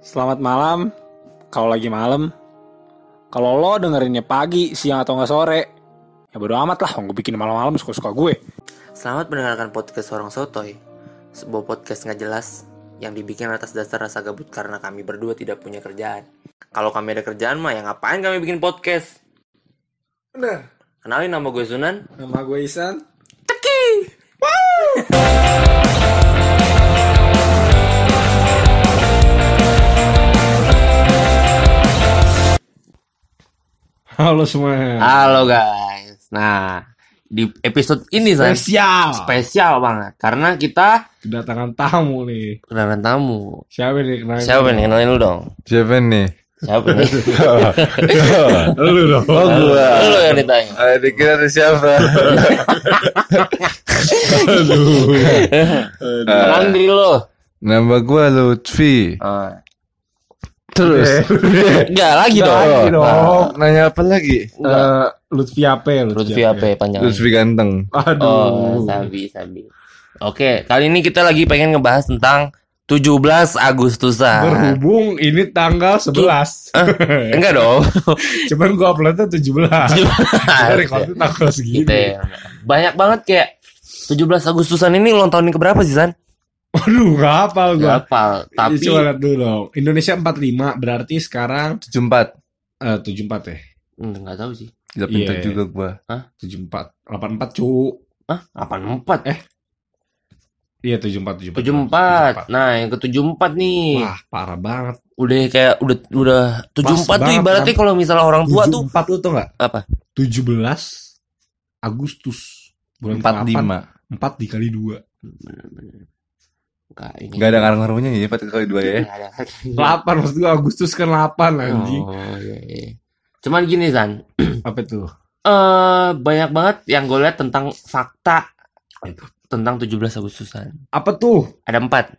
Selamat malam. Kalau lagi malam. Kalau lo dengerinnya pagi, siang atau nggak sore, ya bodo amat lah. Gue bikin malam-malam suka-suka gue. Selamat mendengarkan podcast Orang Sotoy Sebuah podcast nggak jelas yang dibikin atas dasar rasa gabut karena kami berdua tidak punya kerjaan Kalau kami ada kerjaan mah ya ngapain kami bikin podcast Bener. Kenalin nama gue Sunan Nama gue Isan. Halo semua. Halo guys Nah di episode ini San Spesial. Spesial banget Karena kita Kedatangan tamu nih. kedatangan tamu Siapa nih? Kenalin Siapa nih? Kenalin lu dong Siapa nih? Siapa nih? Lu dong. Oh gua. lu yang ditanya Ah, dikira ada siapa? Aduh. Kenalin diri lu Nama gua Lutfi. Ah. Terus Enggak lagi Nggak dong lagi dong. Oh, nanya apa lagi? Eh, Lutfi ya? Lutfi apa ya panjang Lutfi ganteng. Aduh. Oh, sabi, sabi. Oke, kali ini kita lagi pengen ngebahas tentang 17 Agustusan. Berhubung ini tanggal 11. Enggak dong. Cuman gua uploadnya 17. Kita recordnya tanggal Gitu segini. ya. Banyak banget kayak 17 Agustusan ini ulang tahun yang keberapa sih, San? Aduh, gak hafal gua. Berapa? Tapi Coba lihat dulu dong. Indonesia 45 berarti sekarang 74. eh 74 ya. Hmm, enggak tahu sih. Gila pintar Iya. juga gua. 74. 84 cu. Hah? 84? Eh, Iya 74 74. Nah, yang ke-74 nih. Wah, parah banget. Udah kayak udah udah 74 tuh ibaratnya kan? kalau misalnya orang tua tuh 74 lu tau gak? apa? 17 Agustus. Bulan 45. 4 dikali 2. Bener-bener. Enggak ini. Enggak ada ngaruh-ngaruhnya ya, 4 kali 2 ya. Nggak ada. 8 maksud gua Agustus kan 8 anjing. Oh, iya, iya. Cuman gini, San. Apa tuh? eh banyak banget yang gue lihat tentang fakta tentang 17 Agustusan. Apa tuh? Ada empat,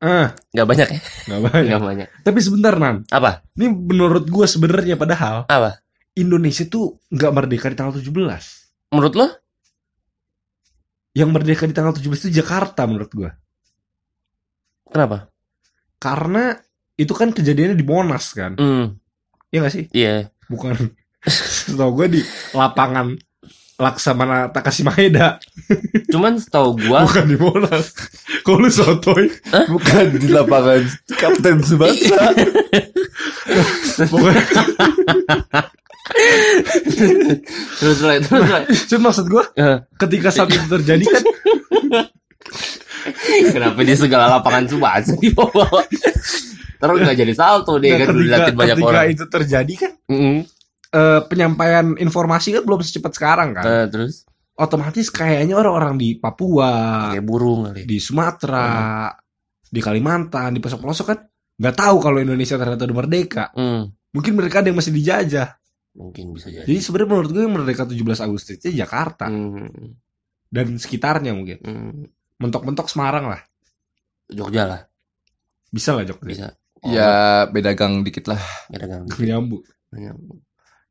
Eh, nggak banyak ya? gak banyak. Nggak banyak. Tapi sebentar Nan, Apa? ini menurut gua sebenarnya padahal Apa? Indonesia tuh nggak merdeka di tanggal 17. Menurut lo? Yang merdeka di tanggal 17 itu Jakarta menurut gua. Kenapa? Karena itu kan kejadiannya di Monas kan. Hmm, Iya gak sih? iya. Bukan. Setahu gua di lapangan Laksamana Takashimaheda, Cuman setahu gua, bukan di Monas. Kok lu sotoy? Bukan di lapangan Kapten Subasa. Pokoknya, terus lah, terus lah. Cuma maksud gua Eh, ketika saat itu terjadi kan Kenapa dia segala lapangan Subasa dibawa? Terus nggak jadi salto dia kan ketika, diliatin banyak orang. itu terjadi kan Mm-mm. eh, penyampaian informasi kan belum secepat sekarang kan. Eh, terus Otomatis kayaknya orang-orang di Papua, kayak burung kali. di Sumatera, di Kalimantan, di pelosok-pelosok kan nggak tahu kalau Indonesia ternyata udah merdeka. Hmm, Mungkin mereka ada yang masih dijajah. mungkin bisa jadi. Jadi sebenarnya menurut gue yang merdeka 17 Agustus itu Jakarta Hmm, dan sekitarnya mungkin. hmm. Mentok-mentok Semarang lah. Jogja lah, Bisa lah Jogja. bisa. Ya beda gang dikit lah. Ada gang. Nyambung.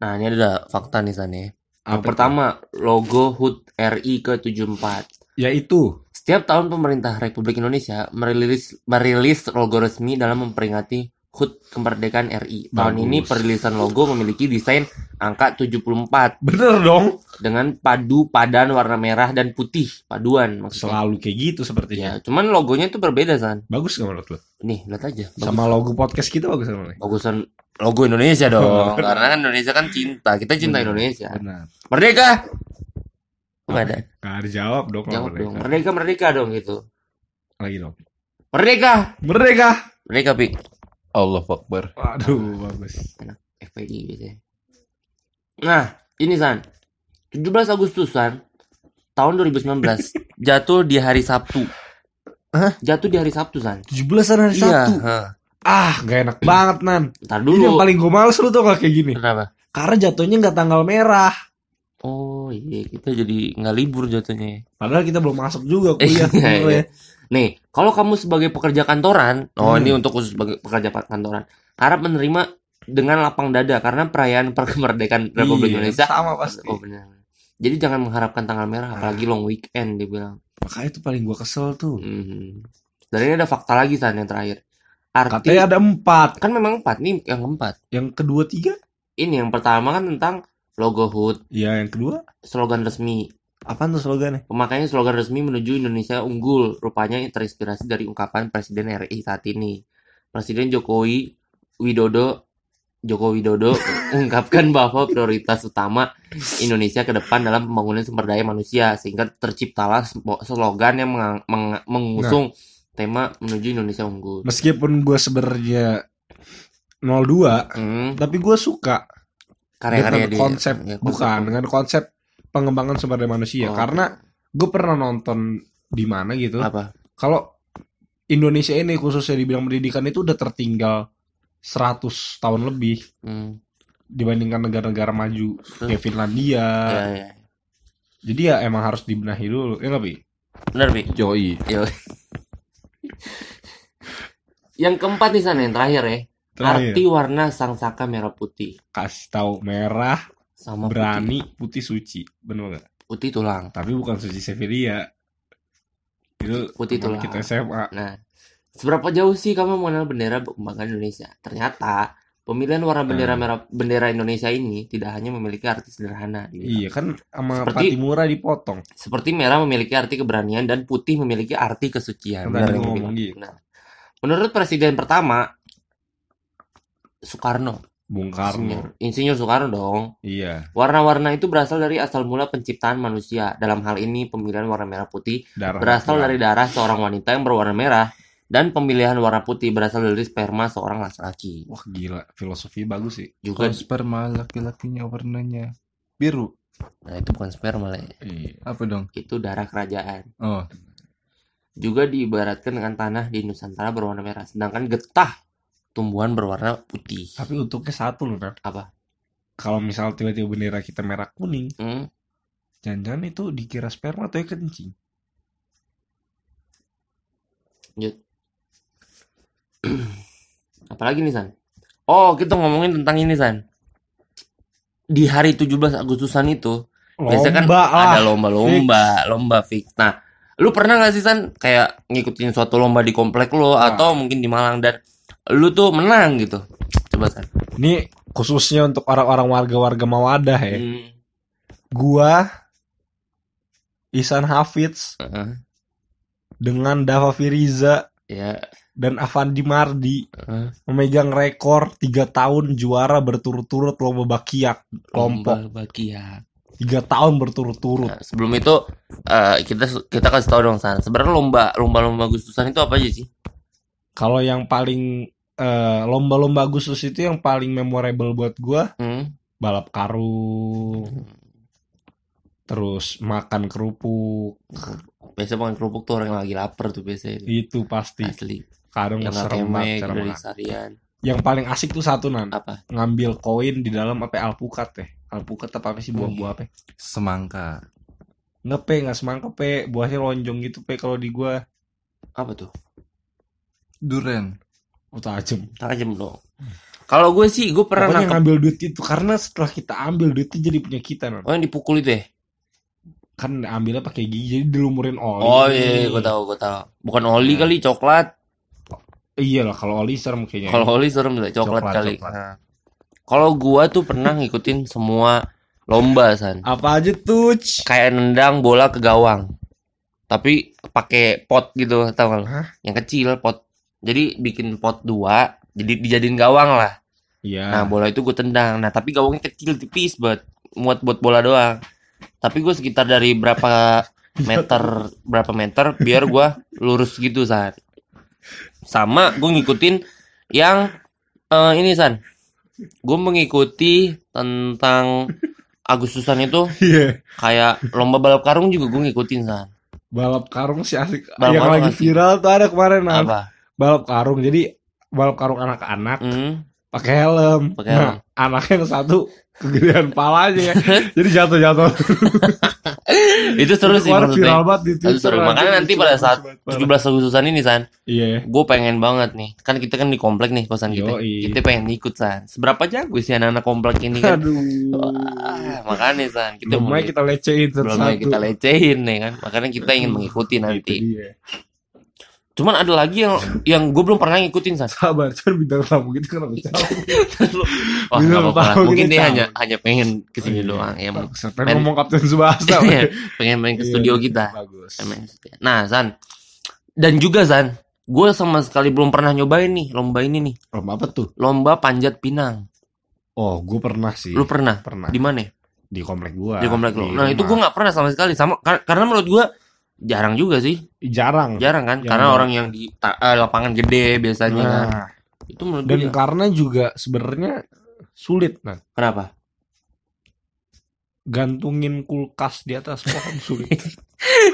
Nah ini ada fakta nih San ya. Yang Apa pertama logo HUT RI ke-74 Yaitu Setiap tahun pemerintah Republik Indonesia merilis merilis logo resmi dalam memperingati HUT kemerdekaan RI. Tahun Bagus. ini perilisan logo memiliki desain angka 74 bener dong. dengan padu padan warna merah dan putih paduan maksudnya. Selalu kayak gitu Ya, sepertinya. cuman logonya itu berbeda San. Bagus gak menurut lo? Nih, lihat aja. Bagus. Sama logo podcast kita bagus sama bagusan logo Indonesia dong. Karena kan Indonesia kan cinta. Kita cinta Benar. Indonesia. Benar. Merdeka. Enggak ada. Gak ada jawab dong. Jawab mereka. dong. Merdeka, merdeka dong gitu. Lagi dong. Merdeka. Merdeka. Merdeka, Pik. Allah Akbar. Waduh, bagus. FPI biasanya. Nah, ini San. 17 Agustusan tahun 2019 jatuh di hari Sabtu. Hah? Jatuh di hari Sabtu, San. 17-an hari Iya, Sabtu. ha. Ah, gak enak banget, Nan. Ntar Ini yang dulu. paling gue males lu tau gak kayak gini. Kenapa? Karena jatuhnya gak tanggal merah. Oh, iya, kita jadi nggak libur jatuhnya. Padahal kita belum masuk juga kuliah. Iya, sebenarnya. iya. Nih, kalau kamu sebagai pekerja kantoran, oh Hmm. ini untuk khusus sebagai pekerja kantoran, harap menerima dengan lapang dada karena perayaan kemerdekaan Republik Iya, Indonesia. Sama pasti. Oh benar. Jadi jangan mengharapkan tanggal merah, apalagi long weekend dia bilang. Makanya itu paling gue kesel tuh. Mhm. Dan ini ada fakta lagi San yang terakhir. arti Katanya ada empat. kan memang empat nih yang keempat. Yang kedua tiga? Ini yang pertama kan tentang logo HUT, Ya, yang kedua. slogan resmi. Apaan tuh slogannya? Pemakaian slogan resmi menuju Indonesia unggul, rupanya terinspirasi dari ungkapan Presiden RI saat ini. Presiden Jokowi Widodo Joko Widodo mengungkapkan bahwa prioritas utama Indonesia ke depan dalam pembangunan sumber daya manusia sehingga terciptalah slogan yang mengang- meng- mengusung tema menuju Indonesia unggul. Meskipun gue sebenarnya 02, Hmm, tapi gue suka karya-karya dengan dia. konsep, Ya, bukan dengan konsep pengembangan sumber daya manusia. Oh. Karena gue pernah nonton di mana gitu. apa? Kalau Indonesia ini khususnya di bidang pendidikan itu udah tertinggal 100 tahun lebih Hmm, dibandingkan negara-negara maju kayak Finlandia. ya, ya. Jadi ya emang harus dibenahi dulu, ya nggak Bi? Benar, Bi. Joy. Yang keempat nih sana yang terakhir ya. Arti warna sang saka merah putih kasih tahu merah, sama berani, putih suci, bener nggak? putih, putih tulang. Tapi bukan suci Sevilla. Itu Putih tulang. kita SMA. Nah, seberapa jauh sih kamu mengenal bendera kebanggaan Indonesia? Ternyata pemilihan warna bendera Hmm. merah bendera Indonesia ini tidak hanya memiliki arti sederhana. gitu. Iya kan sama Seperti- Patimura dipotong. Seperti merah memiliki arti keberanian dan putih memiliki arti kesucian. Benar ngomong bilang. gitu. Nah, menurut presiden pertama Soekarno, Bung Karno. Insinyur Soekarno dong. Iya, Warna-warna itu berasal dari asal mula penciptaan manusia. Dalam hal ini, pemilihan warna merah putih darah. berasal darah. dari darah seorang wanita yang berwarna merah dan pemilihan warna putih berasal dari sperma seorang laki-laki. Wah gila, filosofi bagus sih. Juga Kalau sperma laki-lakinya warnanya biru. nah itu bukan sperma lah ya. Iya. Apa dong? Itu darah kerajaan. Oh, Juga diibaratkan dengan tanah di Nusantara berwarna merah, sedangkan getah tumbuhan berwarna putih. Tapi untuknya satu loh, Nan. Apa? Kalau misal tiba-tiba bendera kita merah kuning, Hmm? jangan-jangan itu dikira sperma atau ya kencing. Lanjut. Apalagi nih San? Oh, kita ngomongin tentang ini San. Di hari 17 Agustusan itu Biasanya kan Lomba ada lomba-lomba, lomba fix. Nah, lu pernah gak sih San kayak ngikutin suatu lomba di komplek lu Nah. atau mungkin di Malang dan lu tuh menang gitu? Coba San. Ini khususnya untuk orang-orang warga-warga Mawadah ya. Hmm. Gua Isan Hafiz Heeh. dengan Dava Firiza Ya. dan Avandi Mardi heeh. memegang rekor tiga tahun juara berturut-turut lomba bakiak kelompok Lomba bakia. tiga tahun berturut-turut Nah, sebelum itu eh, kita kita kasih tahu dong San. Sebenarnya lomba lomba-lomba Agustusan itu apa aja sih? Kalau yang paling eh, lomba-lomba Agustus itu yang paling memorable buat gua Hmm. balap karung terus makan kerupuk Biasa makan kerupuk tuh orang yang lagi lapar tuh biasanya. itu. itu pasti Asli. kadang Yang nggak serem banget yang paling asik tuh satu nan Apa? ngambil koin di dalam apa alpukat teh alpukat apa, apa sih buah-buah apa semangka. nggak pe nggak semangka pe buahnya lonjong gitu pe kalau di gua Apa tuh? Duren. oh tajam Tajam dong. Kalau gue sih, gue pernah Pokoknya nangkep. ngambil duit itu karena setelah kita ambil duitnya jadi punya kita non Oh yang dipukul itu ya? kan ambilnya pakai gigi jadi dilumurin oli Oh iya, gue tahu, gue tahu. Bukan oli kali, coklat. iya lah kalau oli serem kayaknya Kalau oli serem coklat, Coklat, kali. coklat. Nah. Kalau gua tuh pernah ngikutin semua lomba san. apa aja tuh Kayak nendang bola ke gawang. Tapi pakai pot gitu, tau gak? lu? Hah? Yang kecil pot. Jadi bikin pot dua, jadi dijadiin gawang lah. iya Nah bola itu gue tendang. Nah tapi gawangnya kecil tipis buat muat buat bola doang. Tapi gue sekitar dari berapa meter berapa meter biar gue lurus gitu san. Sama gue ngikutin yang eh, ini san. Gue mengikuti tentang Agustusan itu iya kayak lomba balap karung juga gue ngikutin san. balap karung sih asik Balap yang karung lagi asik. viral tuh ada kemarin. Apa? Balap karung. Jadi balap karung anak-anak Hmm, pakai helm. Pakai helm. nah anaknya yang satu kegedean palanya ya. Jadi jatuh-jatuh. Itu seru sih maksudnya. viral banget di Twitter seru. Makanya nanti pada saat Parah. 17 Agustusan ini san, iya. ya gue pengen banget nih. Kan kita kan di komplek nih kosan kita. Yoi. kita pengen ikut san. Seberapa jago sih anak-anak komplek ini kan? Aduh. Wah, makanya san kita belum mau aja kita lecehin belum satu. kita lecehin nih kan? Makanya kita ingin mengikuti Itu nanti. dia. Cuman ada lagi yang yang gue belum pernah ngikutin san. Sabar, cuman bintang tamu gitu kan aku jauh. Wah apa-apa lah. tahu Mungkin dia hanya hanya pengen ke sini Oh, iya. doang ya. Pengen ngomong Kapten Subasa. Iya, pengen main ke Iya, studio iya. kita. Bagus. Nah san dan juga san, gue sama sekali belum pernah nyobain nih lomba ini nih. Lomba apa tuh? Lomba panjat pinang. Oh, gue pernah sih. Lu pernah? pernah Di mana? di komplek gua. Di komplek lo. Nah itu gue rumah. nggak pernah sama sekali. Sama kar- karena menurut gue jarang juga sih. jarang. Jarang kan? Yang Karena orang yang di eh, lapangan gede biasanya kan. Nah, Itu menurut dan gue. karena juga sebenarnya sulit nah Kenapa? gantungin kulkas di atas pohon sulit.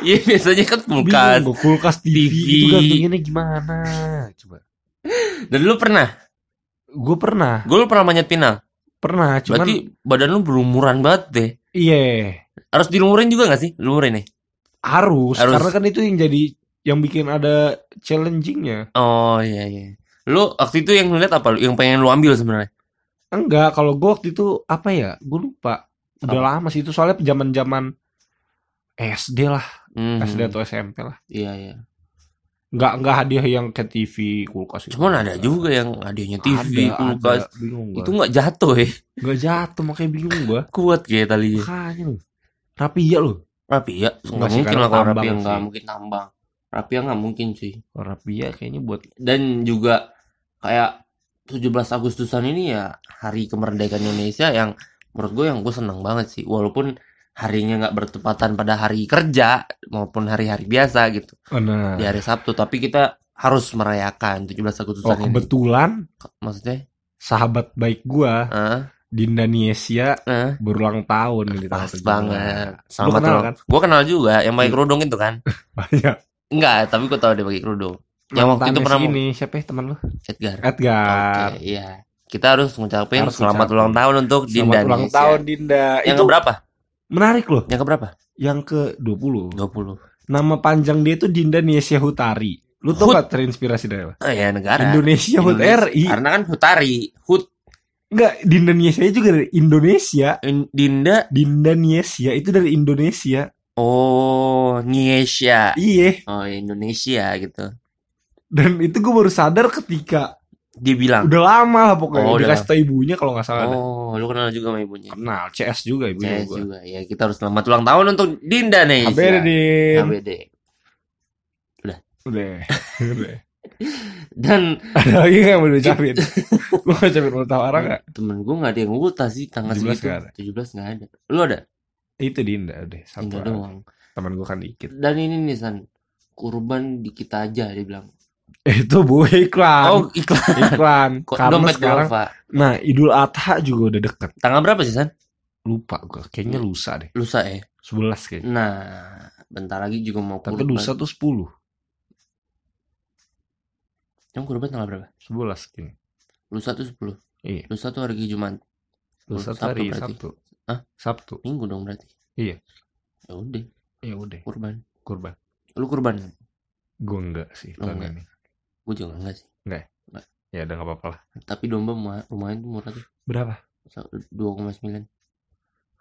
Iya biasanya kan kulkas. Bingung kulkas TV, TV. itu gantunginnya gimana? Coba. Dan lu pernah? Gue pernah, Gue pernah manjat pinang. pernah, cuman Berarti badan lu berumuran banget deh. iya Harus dilumurin juga gak sih? Lumurin nih. Harus, Harus. karena kan itu yang jadi yang bikin ada challengingnya. Oh iya iya. Lu waktu itu yang ngeliat apa? lu? Yang pengen lu ambil sebenarnya? Enggak, kalau gue waktu itu apa ya? Gue lupa. Udah lama sih itu soalnya zaman zaman SD lah, Hmm, SD atau SMP lah. Iya iya. Enggak enggak hadiah yang ke TV kulkas itu. Cuman ada juga yang hadiahnya TV, Ada, kulkas. ada. Bingung gua. Itu nggak jatuh ya? Enggak jatuh makanya bingung gua. Kuat kayak talinya. Makanya lu. Lu. Rapi ya? Nggak Nggak sih, mungkin lah kalau tambang rapi sih. nggak mungkin tambang. Rapi nggak mungkin sih. Kalau Rapia kayaknya buat Dan juga kayak 17 Agustusan ini ya hari kemerdekaan Indonesia yang menurut gue yang gue seneng banget sih. Walaupun harinya nggak bertepatan pada hari kerja maupun hari-hari biasa gitu. Nah. Di hari Sabtu. Tapi kita harus merayakan 17 Oh, Agustusan ini. kebetulan Maksudnya? sahabat baik gua Ah, di Indonesia ah. berulang tahun di tanggal Pas 17. banget. Selamat kenal ulang. kan? Gue kenal juga yang pakai Iya. kerudung itu kan. Banyak. Enggak, tapi gue tahu dia pakai kerudung. Yang waktu itu pernah ini siapa ya teman lu? Edgar. Edgar. Oke, iya. Kita harus ngucapin Harus selamat ngucapin. ulang tahun untuk Selamat Dinda ulang Indonesia. tahun Dinda. Yang itu keberapa? menarik loh. Yang keberapa? Yang ke 20. 20. Nama panjang dia itu Dinda Niesia Hutari. Lu tau gak terinspirasi dari apa? Oh ya negara. Indonesia Hut Indonesia. RI. Karena kan Hutari, Hut Enggak, Dinda Niesia juga dari Indonesia. In- Dinda. Dinda Niesia itu dari Indonesia. Oh, Niesia. Iya. Oh, Indonesia gitu. Dan itu gue baru sadar ketika Dia bilang. udah lama lah pokoknya. Oh, udah Dikasih tau ibunya kalau nggak salah. Oh, lu kenal juga sama ibunya. Kenal, CS juga ibunya Saya gue. juga. Ya, kita harus selamat ulang tahun untuk Dinda nih. HBD. HBD. Udah. Udah. Dan Ada lagi gak yang mau diucapin? Lu mau ucapin ulang tahun orang gak? temen gue gak ada yang ulta sih tanggal 17 segitu. nggak ada. 17 gak ada. Lu ada? Itu Dinda udah satu Dinda doang. Teman gue kan dikit. Dan ini nih San, kurban di kita aja dia bilang. Itu bu iklan. Oh iklan. iklan. Kok Karena dompet sekarang. Nah Idul Adha juga udah deket Tanggal berapa sih San? Lupa gue Kayaknya lusa deh Lusa ya. 11 kayaknya Nah, bentar lagi juga mau Tapi kurban. lusa tuh 10 Yang kurban tanggal berapa? 11 kayaknya Lusa tuh 10. Iya Lusa tuh hari Jumat. Lusa tuh Sabtu hari berarti. Sabtu Hah? Sabtu Minggu dong berarti. Iya. Ya udah, Ya udah kurban. Kurban Lu kurban? Gue enggak sih Lu tahun enggak? ini Gue juga enggak sih. Ya udah gak apa-apa lah Tapi domba lumayan tuh murah tuh. Berapa? 2,9.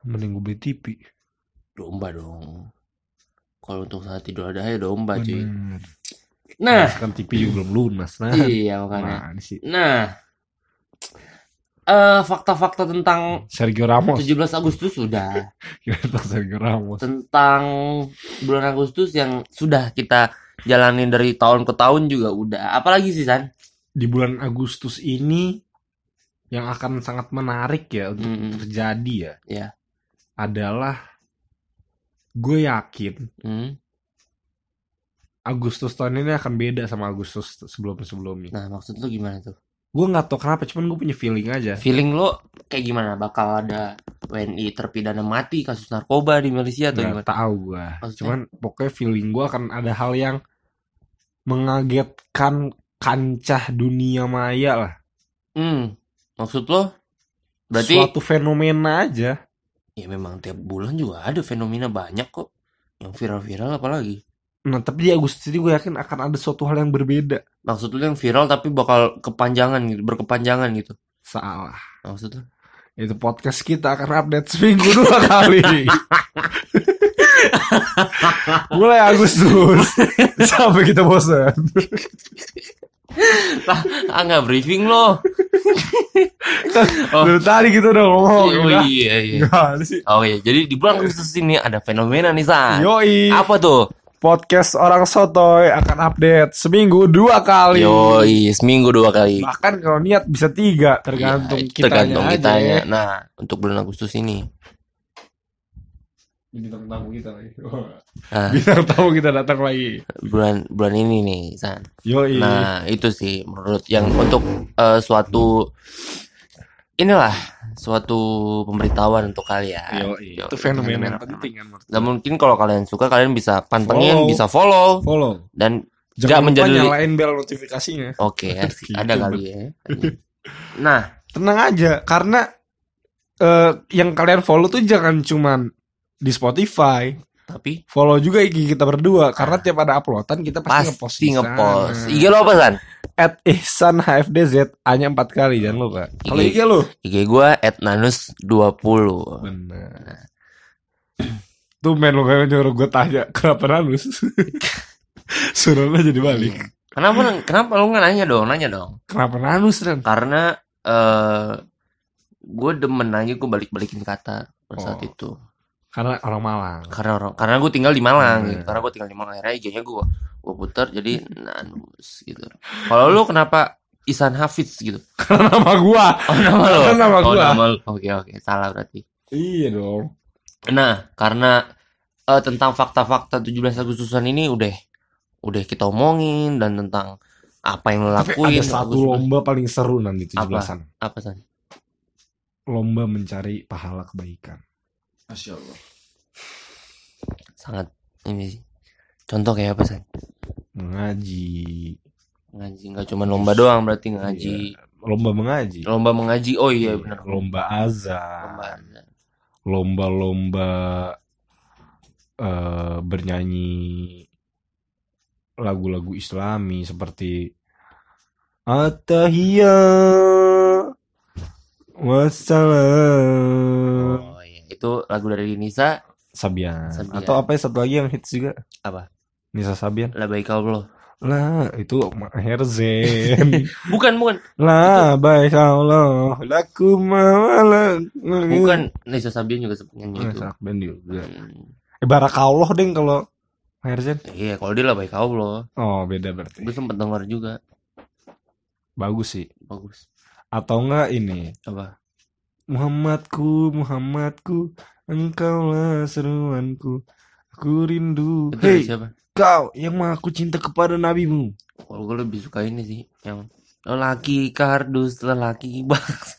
Mending gue beli TV Domba dong. Kalau untuk saat tidur ada ya domba cuy. Bener. Nah, Kan TV juga belum lunas Nah iya makanya. Sih Nah, eh fakta-fakta tentang Sergio Ramos 17 Agustus sudah. Tentang Sergio Ramos Tentang bulan Agustus yang sudah kita jalanin dari tahun ke tahun juga udah. Apalagi sih San? Di bulan Agustus ini Yang akan sangat menarik ya Untuk Mm-mm. terjadi ya Iya. Adalah Gue yakin Hmm. Agustus tahun ini akan beda sama Agustus sebelum-sebelumnya. Nah, maksud lu gimana tuh? Gue nggak tahu kenapa, cuman gue punya feeling aja. Feeling lo kayak gimana? Bakal ada WNI terpidana mati kasus narkoba di Malaysia atau Nggak gimana? tahu gue. Cuman pokoknya feeling gue akan ada hal yang mengagetkan kancah dunia maya lah. Hmm. Maksud lo? Berarti Suatu fenomena aja. ya memang tiap bulan juga ada fenomena banyak kok. Yang viral-viral apalagi. Nah tapi di Agustus ini gue yakin akan ada suatu hal yang berbeda. Maksud lu yang viral tapi bakal kepanjangan gitu, berkepanjangan gitu. Salah. Maksud lu? Itu podcast kita akan update seminggu dua kali. Mulai Agustus sampai kita bosan. Lah, ah nggak briefing lo. Oh. Dari tadi kita udah ngomong. Oh iya iya. Sih. Oh iya, jadi di bulan Agustus ini ada fenomena nih San. Yoi. Apa tuh? Podcast orang sotoy akan update seminggu dua kali. Yoi, seminggu dua kali. Bahkan kalau niat bisa tiga tergantung kitanya tergantung aja. kitanya. Nah, untuk bulan Agustus ini. Bintang tamu kita lagi. Nah, Bintang tamu kita datang lagi. bulan bulan ini nih, San. Yoi. Nah, itu sih menurut yang untuk eh, suatu inilah suatu pemberitahuan untuk kalian. Yoi. Yoi, Itu fenomena yang penting kan menurut Dan mungkin kalau kalian suka kalian bisa pantengin, Follow. bisa follow Follow. dan Jangan lupa menjadi- nyalain bel notifikasinya. oke asik. Gitu, ada kali ya. Nah, Tenang aja karena eh, yang kalian follow tuh jangan cuman di Spotify. Tapi Follow juga IG kita berdua karena tiap ada uploadan kita pasti, ngepost pasti sana. ngepost. IG lo apa San? At Ihsan HFDZ hanya empat kali jangan lupa. Kalau IG. IG lu? IG gua @nanus20. Benar. Tuh men lu kayak nyuruh gue tanya kenapa nanus? Suruh lo jadi balik. Kenapa kenapa lu nggak nanya dong? Nanya dong. Kenapa nanus Ren? Karena eh gue demen aja gue balik-balikin kata pada saat Oh. itu. Karena orang Malang. Karena orang karena gue tinggal di Malang Hmm. gitu. Karena gue tinggal di Malang akhirnya IG-nya gue gue putar jadi Nanus gitu. Kalau lu kenapa Isan Hafiz gitu? Karena nama gua. Oh nama lo. Karena nama oh, gua. nama lu. Oke oke salah berarti. Iya dong. Nah karena eh, tentang fakta-fakta 17 Agustusan ini udah udah kita omongin dan tentang apa yang lo Tapi lakuin. ada satu Agustus. lomba paling seru nanti Apa? 17-an. Apa san? Lomba mencari pahala kebaikan. Masya Allah. Sangat ini sih. Contoh kayak apa san? Mengaji. Ngaji nggak cuma lomba doang berarti ngaji. Lomba mengaji. Lomba mengaji. Oh iya benar. Lomba azan. Lomba. Lomba-lomba eh, bernyanyi lagu-lagu islami seperti Atahiyah Wassalam iya. Itu lagu dari Nisa. Sabian. Sabian. Atau apa ya satu lagi yang hits juga? Apa? Nisa Sabian. La baik Allah. Lah, itu Herzen. Bukan bukan. lah, baik Allah. Lakum mawala. Bukan Nisa Sabian juga sebenarnya itu. Nisa Sabian juga. Hmm. Eh, Barakallah deng kalau Herzen. Iya, kalau dia lah baik Allah. Oh, beda berarti. Gue sempet denger juga. Bagus sih. Bagus. Atau enggak ini? Apa? Muhammadku, Muhammadku, engkaulah seruanku. Aku rindu. Itu Hei, siapa? kau yang aku cinta kepada nabimu. Kalau gue lebih suka ini sih yang lelaki kardus lelaki bangsa.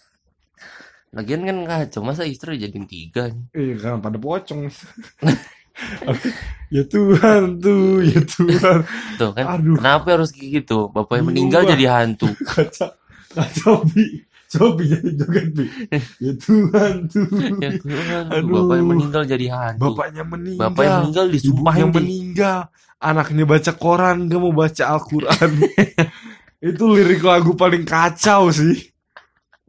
Lagian kan kacau masa istri jadiin tiga Eh, kan pada pocong. ya Tuhan tuh, ya Tuhan. tuh kan Aduh. kenapa harus gitu bapaknya meninggal jadi hantu Kacau, kacau bi. Coba bi jadi joget bi. Ya Tuhan tuh. ya Tuhan Aduh. bapaknya meninggal jadi hantu Bapaknya meninggal. bapaknya meninggal disumpahin di meninggal. Anaknya baca koran, gak mau baca Al-Quran. Itu lirik lagu paling kacau sih.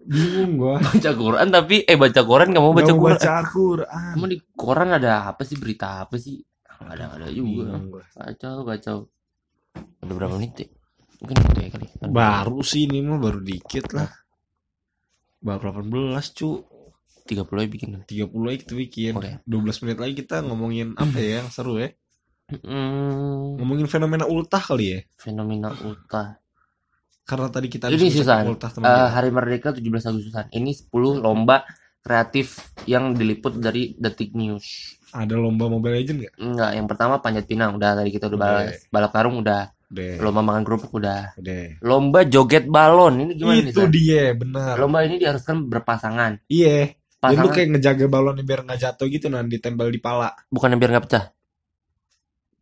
Bingung gua. baca Quran tapi eh baca Quran nggak mau baca Gak mau Quran baca Al-Quran. Emang di koran ada apa sih berita apa sih nggak ada nggak ada juga kacau kacau udah berapa menit ya mungkin itu ya kali Baru sih ini mah baru dikit lah. Baru 18 cu. 30 aja bikin 30 lagi kita bikin. Oke. 12 menit lagi kita ngomongin apa ya yang seru ya? Hmm, Ngomongin fenomena ultah kali ya. fenomena ultah Karena tadi kita Ini habis sih, ngecek San. ultah teman Eh, kita. Hari Merdeka 17 Agustusan. Ini 10 lomba kreatif yang diliput dari Detik News. Ada lomba Mobile Legend gak? Enggak, yang pertama panjat pinang udah tadi kita udah Udah. bahas. Balap karung udah. Udah. Lomba makan kerupuk udah. Udah. Lomba joget balon. Ini gimana nih? Itu San? dia, benar. Lomba ini diharuskan berpasangan. Iya. Jadi lu Pasangan kayak ngejaga balonnya biar nggak jatuh gitu nah ditempel di pala. bukan biar nggak pecah.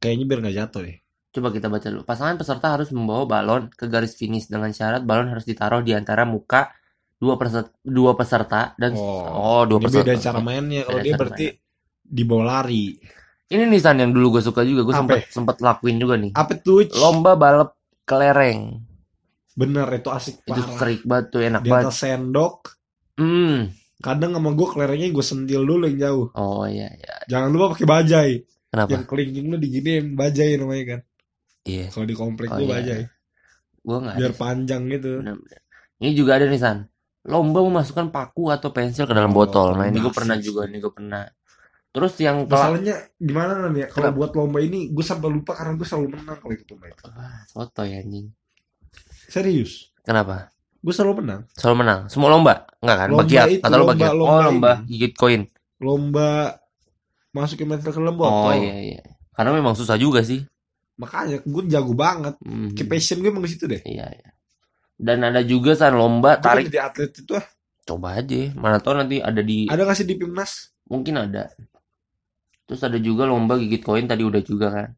Kayaknya biar nggak jatuh deh. Coba kita baca dulu. Pasangan peserta harus membawa balon ke garis finish dengan syarat balon harus ditaruh di antara muka dua peserta, dua peserta dan Oh, oh, dua Ini peserta. beda cara mainnya. Kalau dia berarti di bawah lari. Ini nih San yang dulu gue suka juga. Gue sempet sempet lakuin juga nih. Apa tuh? Lomba balap kelereng. Bener itu asik Itu parah. serik banget tuh, enak Di banget. atas sendok. Hmm. Kadang sama gue kelerengnya gue sentil dulu yang jauh. Oh iya iya. Jangan lupa pakai bajai. Kenapa? Yang kelingking lu diginiin bajai namanya kan. Iya. Kalau di komplek Oh, gua iya. bajai. Gua nggak ada Biar sih. panjang gitu. Benar-benar. Ini juga ada nih San. Lomba memasukkan paku atau pensil ke dalam Oh, botol. Nah ini gue pernah juga, ini gue pernah. Terus yang kelak, Masalahnya gimana nih ya? Kalau buat lomba ini gue sampai lupa karena gue selalu menang kalau ikut lomba itu. Wah, soto ya anjing. Serius. Kenapa? Gue selalu menang. Selalu menang. Semua lomba? Enggak kan? Lomba bagian. itu, Kata lu lomba- bagian. lomba oh, lomba ini. gigit koin. Lomba masukin metal ke dalam Oh iya iya. Karena memang susah juga sih. Makanya gue jago banget. Hmm. Kayak passion gue emang di situ deh. Iya iya. Dan ada juga San lomba Gue tarik. jadi atlet itu ah. Coba aja. Mana tahu nanti ada di Ada gak sih di Pimnas? mungkin ada. Terus ada juga lomba gigit koin tadi udah juga kan.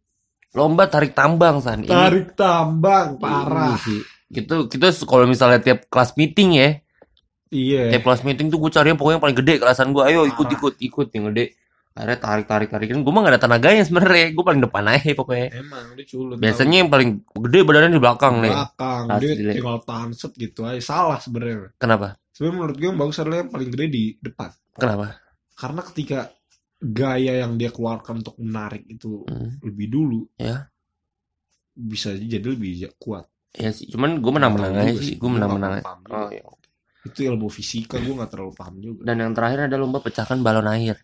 Lomba tarik tambang San. Ini- Tarik tambang, ini parah. sih. Gitu kita kalau misalnya tiap kelas meeting ya, Iya. tiap kelas meeting tuh gue cari yang pokoknya yang paling gede kelasan gue. Ayo ikut Parah. ikut ikut yang gede. Akhirnya tarik tarik tarik kan gue mah gak ada tenaganya sebenarnya. Gue paling depan aja pokoknya. Emang dia culun. Biasanya yang paling gede badannya di belakang nih. belakang dia tinggal tanset gitu aja. Salah sebenarnya. Kenapa? Sebenarnya menurut gue yang bagus adalah yang paling gede di depan. Kenapa? Karena ketika gaya yang dia keluarkan untuk menarik itu Hmm, lebih dulu, Ya. bisa jadi lebih kuat. ya sih. Cuman gue menang-menang Nggak tahu aja sih. Gue paham juga. Oh, iya. Itu ilmu fisika gue nggak terlalu paham juga. Dan yang terakhir ada lomba pecahkan balon air.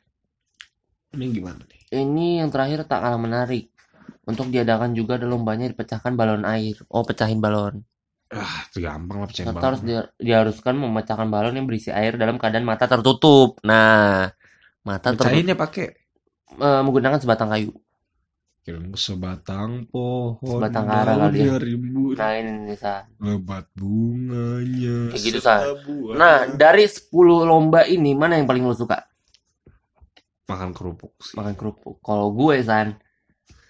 Ini gimana nih? Ini yang terakhir tak kalah menarik. Untuk diadakan juga ada lombanya dipecahkan balon air. Oh, pecahin balon. Ah, itu gampang lah pecahin Serta harus balon. dia- diharuskan memecahkan balon yang berisi air dalam keadaan mata tertutup. Nah, mata tertutup Pecahinnya pakai eh, menggunakan sebatang kayu. Kirain sebatang pohon Sebatang kara kali ya. Nah, ini San. lebat bunganya Kayak gitu, sebuah- Nah, dari 10 lomba ini mana yang paling lo suka? makan kerupuk sih. Makan kerupuk. Kalau gue, San,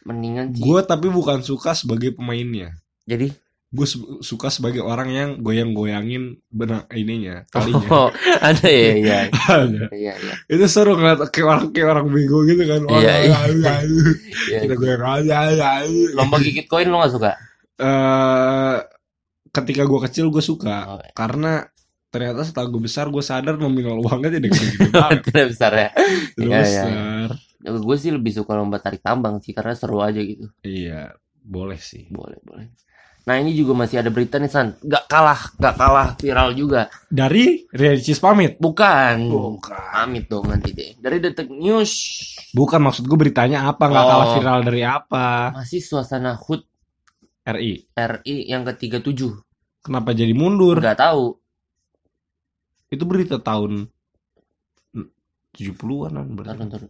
mendingan sih. Gue tapi bukan suka sebagai pemainnya. Jadi, Gue su- suka sebagai orang yang goyang-goyangin benang ininya, talinya. oh, ada ya, iya. Ada. Iya, iya. Itu seru ngeliat kayak orang kayak orang bego gitu kan. Iya, iya. Iya. Kita goyang aja. Lomba gigit koin lo gak suka? Eh, ketika gue kecil gue suka Oh, karena ternyata setelah gue besar gue sadar nominal uangnya tidak gede banget. Tidak besar ya. Tidak iya, besar. Gue sih lebih suka lomba tarik tambang sih karena seru aja gitu. Iya, boleh sih. Boleh, boleh. Nah ini juga masih ada berita nih San. Gak kalah, gak kalah viral juga. Dari Ricis pamit. Bukan. Bukan. Pamit dong nanti deh. Dari Detik News. Bukan maksud gue beritanya apa nggak Oh. kalah viral dari apa? Masih suasana HUT RI. RI yang ke-37. Kenapa jadi mundur? Gak tahu. Itu berita tahun 70-an Bentar, berarti. bentar.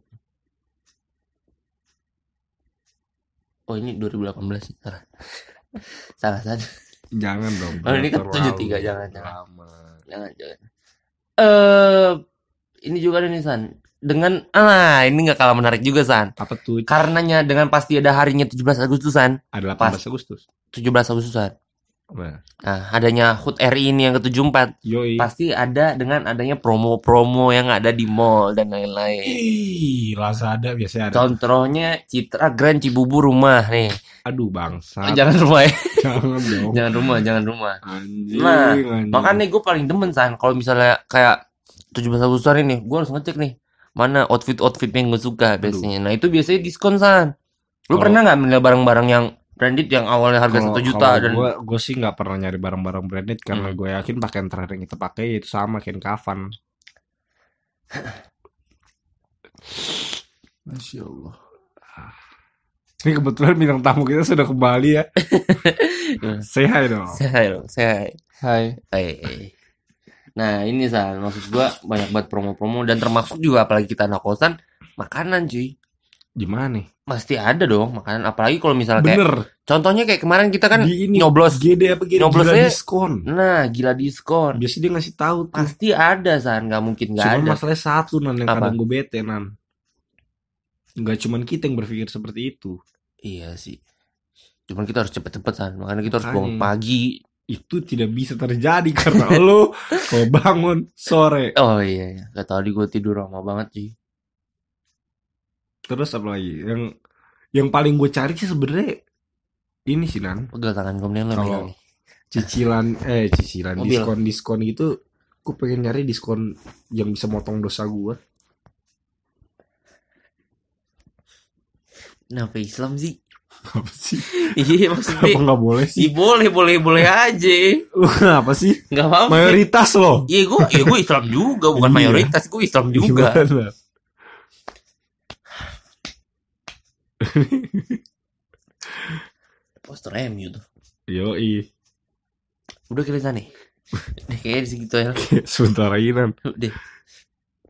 Oh ini 2018 sih. Salah. Salah. Jangan dong. Oh, ini kan terlalu 73, jangan, jangan. lama. Jangan, jangan. Eh, ini juga ada nih San. Dengan ah ini nggak kalah menarik juga San. Apa tuh? Karenanya dengan pasti ada harinya 17 Agustusan, Ada 18 Pas. Agustus. 17 Agustusan. Nah, Nah, adanya HUT RI ini yang ke-74 yoi. pasti ada dengan adanya promo-promo yang ada di mall dan lain-lain. Ih, Lazada biasanya ada. Contohnya Citra Grand Cibubur rumah nih. Aduh bangsa. Jangan rumah ya. Jangan dong. Jangan rumah, jangan rumah. Anjing, Nah, anjing. Makanya gue paling demen san kalau misalnya kayak 17 Agustusan ini, gue harus ngecek nih mana outfit-outfit yang gue suka biasanya. Nah, itu biasanya diskon san. Lu Kalau- pernah nggak beli barang-barang yang branded yang awalnya harga satu juta kalau dan gue gue sih nggak pernah nyari barang-barang branded karena Hmm. gue yakin pakaian terakhir yang kita pakai itu sama kain kafan. Masya Allah. Ini kebetulan bintang tamu kita sudah kembali ya. Say hi dong. Say dong, say Hai. Eh, Nah ini san, maksud gua banyak banget promo-promo dan termasuk juga apalagi kita anak kosan makanan cuy Gimana nih? pasti ada dong makanan apalagi kalau misalnya kayak Bener. contohnya kayak kemarin kita kan Di ini nyoblos GD apa GD nyoblosnya- gila diskon. nah gila diskon Biasanya dia ngasih tahu tuh. pasti ada san nggak mungkin nggak Cuman ada masalahnya satu nan yang Apa? kadang gue bete nan. Nggak cuman kita yang berpikir seperti itu. iya sih cuman kita harus cepet-cepet san makanya kita harus bangun pagi Itu tidak bisa terjadi karena lo kalau bangun sore. oh iya iya Gak tadi gue tidur lama banget sih Terus apa lagi? Yang yang paling gue cari sih sebenarnya ini sih nan pegel tangan lo Kalau- cicilan eh cicilan Mobil. diskon diskon gitu. Gue pengen nyari diskon yang bisa motong dosa gue. Kenapa Islam sih? Apa sih? Iya Apa maksudnya. nggak boleh Iya sih? boleh boleh boleh aja. Lu kenapa sih? Nggak apa-apa. Mayoritas loh. Iya gue, iya gue Islam juga, bukan Iya. mayoritas, gue Islam juga. Gimana? Poster MU tuh. Yoi. Udah kita nih. Udah kayaknya di segitu ya. Sebentar lagi nan. Udah.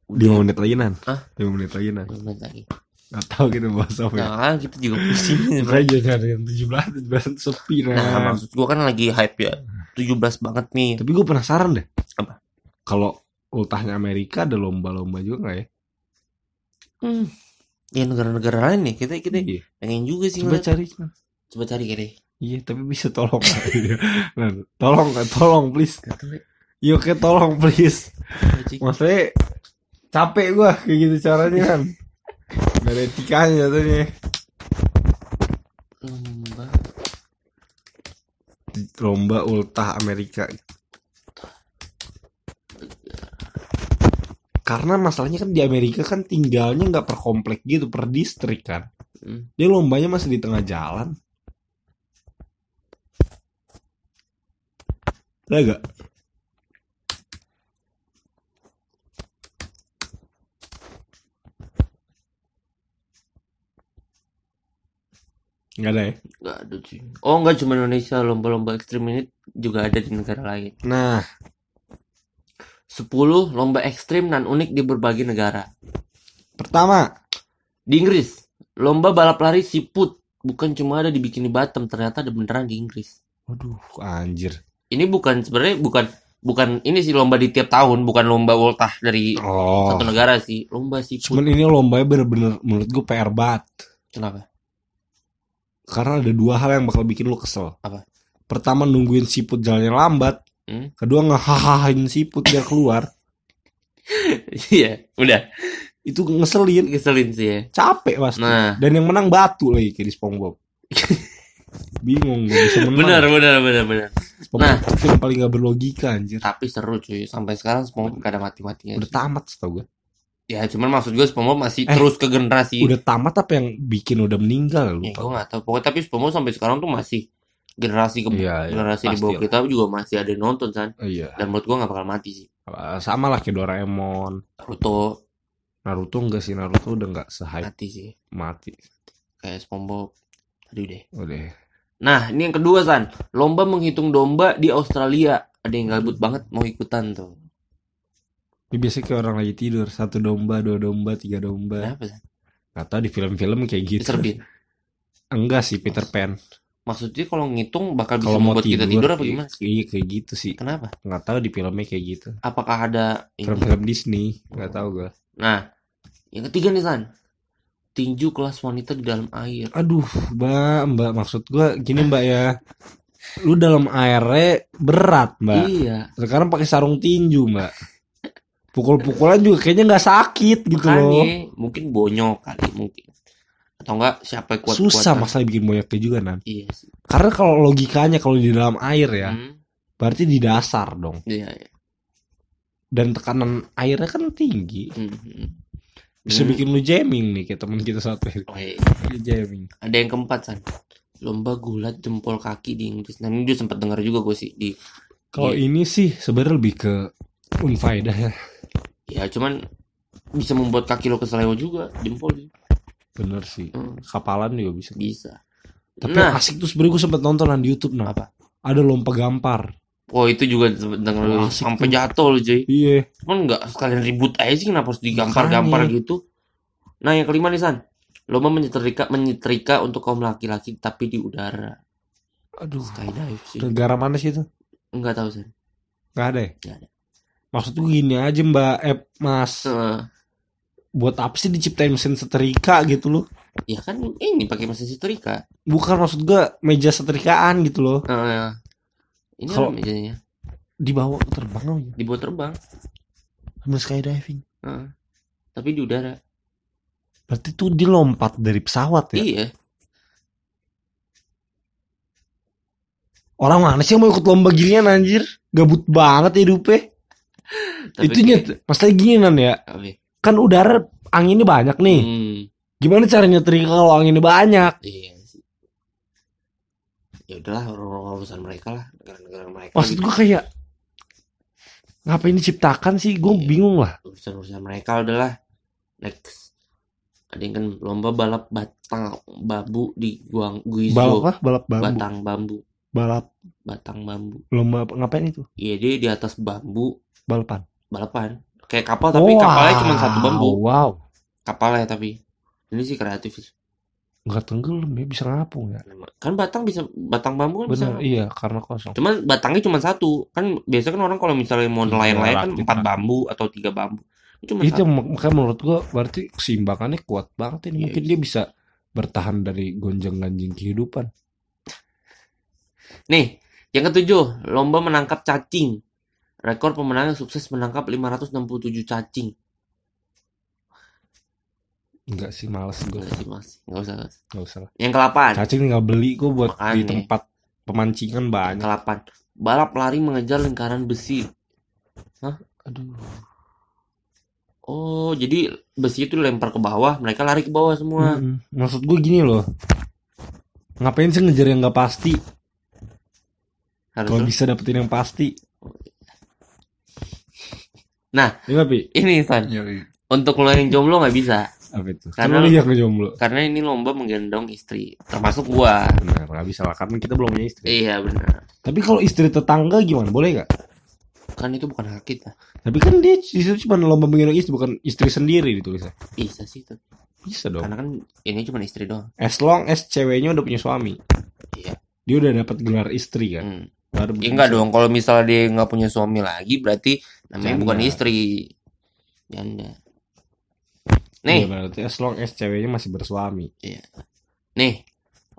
5 menit lagi nan. Hah? 5 menit lagi nan. Menit lagi. Gak tau kita bahas apa ya. Nah, kita juga pusing. Jangan ada yang 17 17 sepi Nah, nan. maksud gue kan lagi hype ya. 17 banget nih. Tapi gue penasaran deh. Apa? Kalau ultahnya Amerika ada lomba-lomba juga gak ya? Hmm. Ya negara-negara lain nih, kita kita Iya. pengen juga sih Coba ngeliat. cari. Nan. Coba cari kayaknya. Iya, tapi bisa tolong. Nan, tolong, tolong please. Ya. Iya, oke tolong please. Maksudnya capek gua kayak gitu caranya kan. Gak ada etikanya jatuhnya. Lomba. Lomba ultah Amerika. Karena masalahnya kan di Amerika kan tinggalnya nggak per komplek gitu, per distrik kan. Hmm. Dia lombanya masih di tengah jalan. Ada gak? Gak ada ya? Gak ada sih. Oh enggak cuma Indonesia, lomba-lomba ekstrim ini juga ada di negara lain. Nah, 10 lomba ekstrim dan unik di berbagai negara. pertama, Di Inggris, lomba balap lari siput bukan cuma ada di Bikini Bottom, ternyata ada beneran di Inggris. waduh, anjir. Ini bukan sebenarnya bukan bukan ini sih lomba di tiap tahun, bukan lomba ultah dari Oh, satu negara sih, lomba siput. cuman ini lombanya bener-bener menurut gue PR banget. Kenapa? Karena ada dua hal yang bakal bikin lu kesel. Apa? Pertama nungguin siput jalannya lambat. Hmm? Kedua ngehahahin siput biar keluar. Iya, udah Itu ngeselin. keselin sih ya. Capek pasti. Nah, Dan yang menang batu lagi kayak di SpongeBob. Bingung gak bisa menang. benar benar benar benar. Nah. itu film paling gak berlogika anjir. Tapi seru cuy, sampai sekarang SpongeBob gak ada mati-matinya. Udah tamat setau gue. Ya, cuman maksud gue SpongeBob masih Eh, terus ke generasi. Udah tamat apa yang bikin udah meninggal Ya, lupa. gue gak tahu. Pokoknya tapi SpongeBob sampai sekarang tuh masih generasi ke Iya, iya, generasi di pasti bawah kita juga masih ada yang nonton san. Iya. Dan menurut gue gak bakal mati sih. Sama lah kayak Doraemon. Naruto Naruto enggak sih Naruto udah enggak se-hype mati sih. mati. Kayak SpongeBob. Tadi udah. Udah. Nah, ini yang kedua san. Lomba menghitung domba di Australia. Ada yang gabut banget mau ikutan tuh. Ini biasanya kayak orang lagi tidur, satu domba, dua domba, tiga domba. Kenapa san? Gak tau di film-film kayak gitu. Mr. Bean. Enggak sih Peter Pan. Maksudnya kalau ngitung bakal bisa membuat tidur, kita tidur apa gimana? Iya kayak gitu sih. Kenapa? Nggak tahu di filmnya kayak gitu. Apakah ada? Film-film Disney, nggak tahu gue. Nah, yang ketiga nih San. Tinju kelas wanita di dalam air. Aduh, mbak, mbak maksud gue gini mbak ya. Lu dalam airnya berat mbak. Iya. Sekarang pakai sarung tinju mbak. Pukul-pukulan juga kayaknya nggak sakit gitu loh. Makanya mungkin bonyok kali mungkin. Atau enggak siapa yang kuat Susah masalah bikin bonyoknya juga nan. Iya sih. Karena kalau logikanya kalau di dalam air ya, Hmm, berarti di dasar dong. iya, iya. Dan tekanan airnya kan tinggi. Hmm, hmm. Bisa Hmm. bikin lu jamming nih kayak temen kita satu. Oh, iya. Jamming. Ada yang keempat San. Lomba gulat jempol kaki di Inggris. Nah, ini dia sempat dengar juga gue sih di Kalau Iya. ini sih sebenarnya lebih ke unfaedah ya. ya cuman bisa membuat kaki lo keselewa juga jempol sih. Bener sih. Hmm, Kapalan juga bisa. bisa. Tapi nah, asik tuh sebenernya gue sempet nonton di YouTube nah. Apa? Ada lompa gampar. oh itu juga asik sampai tuh. jatuh loh, cuy. Iya. Cuman nggak sekalian ribut aja sih kenapa harus digampar-gampar gitu. Nah, yang kelima nih San. Lomba menyetrika menyetrika untuk kaum laki-laki tapi di udara. Aduh. Skydive sih. Negara mana sih itu? Enggak tahu San. Gak ada ya? Nggak ada. Maksud gue gini aja mbak Eh mas Buat apa sih diciptain mesin setrika gitu loh ya kan ini pakai mesin setrika. Bukan maksud gue meja setrikaan gitu loh Eh, ini Kalau- mejanya? Dibawa terbang aja Dibuat terbang. Sambil skydiving Eh, tapi di udara. Berarti tuh dia lompat dari pesawat ya Iya. Orang mana sih yang mau ikut lomba ginian anjir Gabut banget hidupnya Tapi Itu nyet gini nan ya ya? Kan udara anginnya banyak nih Hmm, Gimana cara nyetrika kalau anginnya banyak? Iya sih. Ya udahlah urusan mereka lah, negara-negara mereka. Maksud gitu. gue kayak ngapain diciptakan sih? Gue Iya. bingung lah. urusan-urusan mereka udahlah. Next. Ada yang kan lomba balap batang bambu di Guang Guizhou. Balap apa? Balap bambu. Batang bambu, Balap batang bambu. lomba apa? ngapain itu? Iya dia di atas bambu Balapan. balapan. Kayak kapal tapi kapalnya cuma satu bambu. Wow. Kapalnya tapi. Ini sih kreatif sih. Nggak tenggelam ya bisa ngapung ya. Kan batang bisa batang bambu kan bisa. Bener iya karena kosong. Cuman batangnya cuma satu. Kan biasanya kan orang kalau misalnya mau Iya, nelayan-nelayan kan empat bambu atau tiga bambu. Cuma Itu satu. mak- makanya menurut gua berarti keseimbangannya kuat banget ini. Iya, Mungkin iya. dia bisa bertahan dari gonjang-ganjing kehidupan. Nih, yang ketujuh, lomba menangkap cacing. Rekor pemenang yang sukses menangkap 567 cacing. Enggak sih males gue. Enggak sih, Mas. Enggak usah. Mas. Enggak usah lah. Yang ke-8. Cacing tinggal beli kok buat di Makanya. tempat pemancingan Yang banyak. ke-8. Balap lari mengejar lingkaran besi. Aduh. Oh, jadi besi itu dilempar ke bawah, mereka lari ke bawah semua. Mm-mm. Maksud gue gini loh. Ngapain sih ngejar yang nggak pasti? Kalau bisa dapetin yang pasti. Nah. ya? Ini, San. Yoi. Untuk lo yang jomblo nggak bisa. Apa itu? Karena- Karena lihat ngejomblo. Karena ini lomba menggendong istri. Termasuk gua. Benar, nggak bisa lah karena kita belum punya istri. Iya, benar. Tapi kalau istri tetangga gimana? Boleh nggak? Kan itu bukan hak kita. Tapi kan dia itu cuma lomba menggendong istri bukan istri sendiri ditulisnya. Bisa sih, tapi. Bisa dong. Karena kan ini cuma istri doang. As long as ceweknya udah punya suami. Iya. Dia udah dapat gelar istri kan. Hmm. Baru Ya enggak dong, kalau misalnya dia nggak punya suami lagi berarti namanya Janda. bukan istri. Janda. Iya Nih, berarti as long as ceweknya masih bersuami. nih.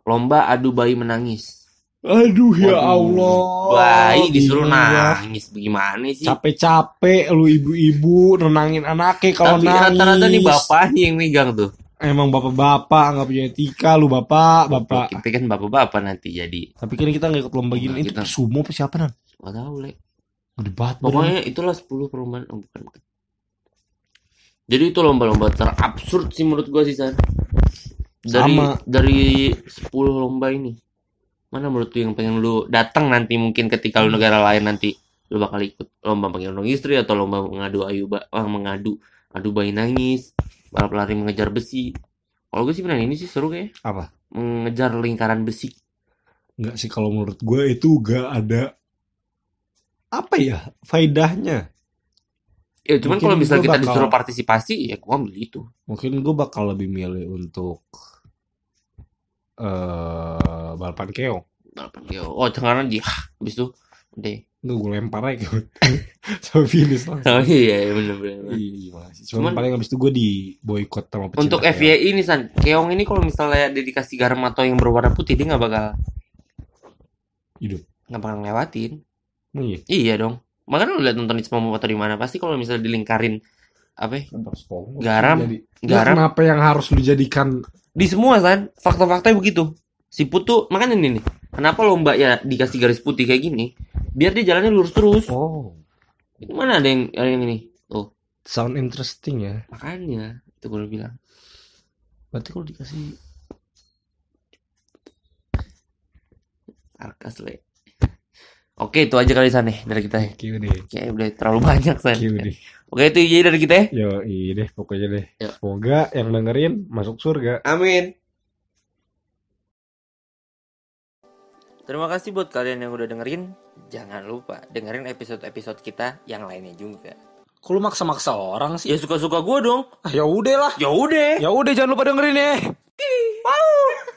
Lomba adu bayi menangis. Aduh ya Allah. Bayi disuruh nangis bagaimana sih? Capek-capek lu ibu-ibu nenangin anaknya kalau Tapi nangis. rata-rata nih bapaknya yang megang tuh. Emang bapak-bapak nggak punya etika lu bapak, bapak. Kita kan bapak-bapak nanti jadi. Tapi kan kita nggak ikut lomba gini. Nggak, Itu kita- sumo apa siapa nan? Gak tahu, Le. Gede banget. badan. Pokoknya itulah 10 perlombaan. Oh, bukan, bukan. Jadi itu lomba-lomba terabsurd sih menurut gua sih, San. Dari Sama. dari 10 lomba ini. Mana menurut lu yang pengen lu datang nanti mungkin ketika lu negara lain nanti lu bakal ikut lomba penggendong istri atau lomba mengadu ayu ba- ah, mengadu adu bayi nangis, balap lari mengejar besi. Kalau gue sih benar ini sih seru kayak Apa? mengejar lingkaran besi. Enggak sih kalau menurut gue itu gak ada apa ya faedahnya. Ya cuman kalau misalnya kita bakal- disuruh partisipasi ya gua ambil itu. Mungkin gue bakal lebih milih untuk eh balapan keong. Balapan keong. Oh, jangan aja. Habis itu deh. Nggak gue lempar aja ke sampai finish langsung. Oh iya, iya bener-bener. Iya, gimana sih? Cuman- Cuman, paling abis itu gue di boykot sama pecinta Untuk. FYI ini San, keong ini kalau misalnya dia dikasih garam atau yang berwarna putih dia nggak bakal Hidup. nggak bakal ngelewatin. Emang iya. Iya dong. Makanya lu lihat nonton di atau di mana pasti kalau misalnya dilingkarin apa ya, Garam. Jadi, ya, garam kenapa yang harus dijadikan di semua San, fakta-faktanya begitu. Si putu makanya ini nih. Kenapa lomba ya dikasih garis putih kayak gini? Biar dia jalannya lurus terus. Oh, Itu mana ada yang ada yang ini? Tuh, sound interesting ya. makanya itu gue bilang. Berarti kalau dikasih Arkas le. Oke, itu aja kali San nih dari kita ya. Kayak udah terlalu banyak San. Q deh. Oke, itu aja dari kita ya. Yo, iya deh, pokoknya deh. Yo. Semoga yang dengerin masuk surga. Amin. Terima kasih buat kalian yang udah dengerin jangan lupa dengerin episode-episode kita yang lainnya juga. Kalo maksa-maksa orang sih? Ya suka-suka gue dong. Ah, ya udah lah. Ya udah. Ya udah jangan lupa dengerin ya. Wow.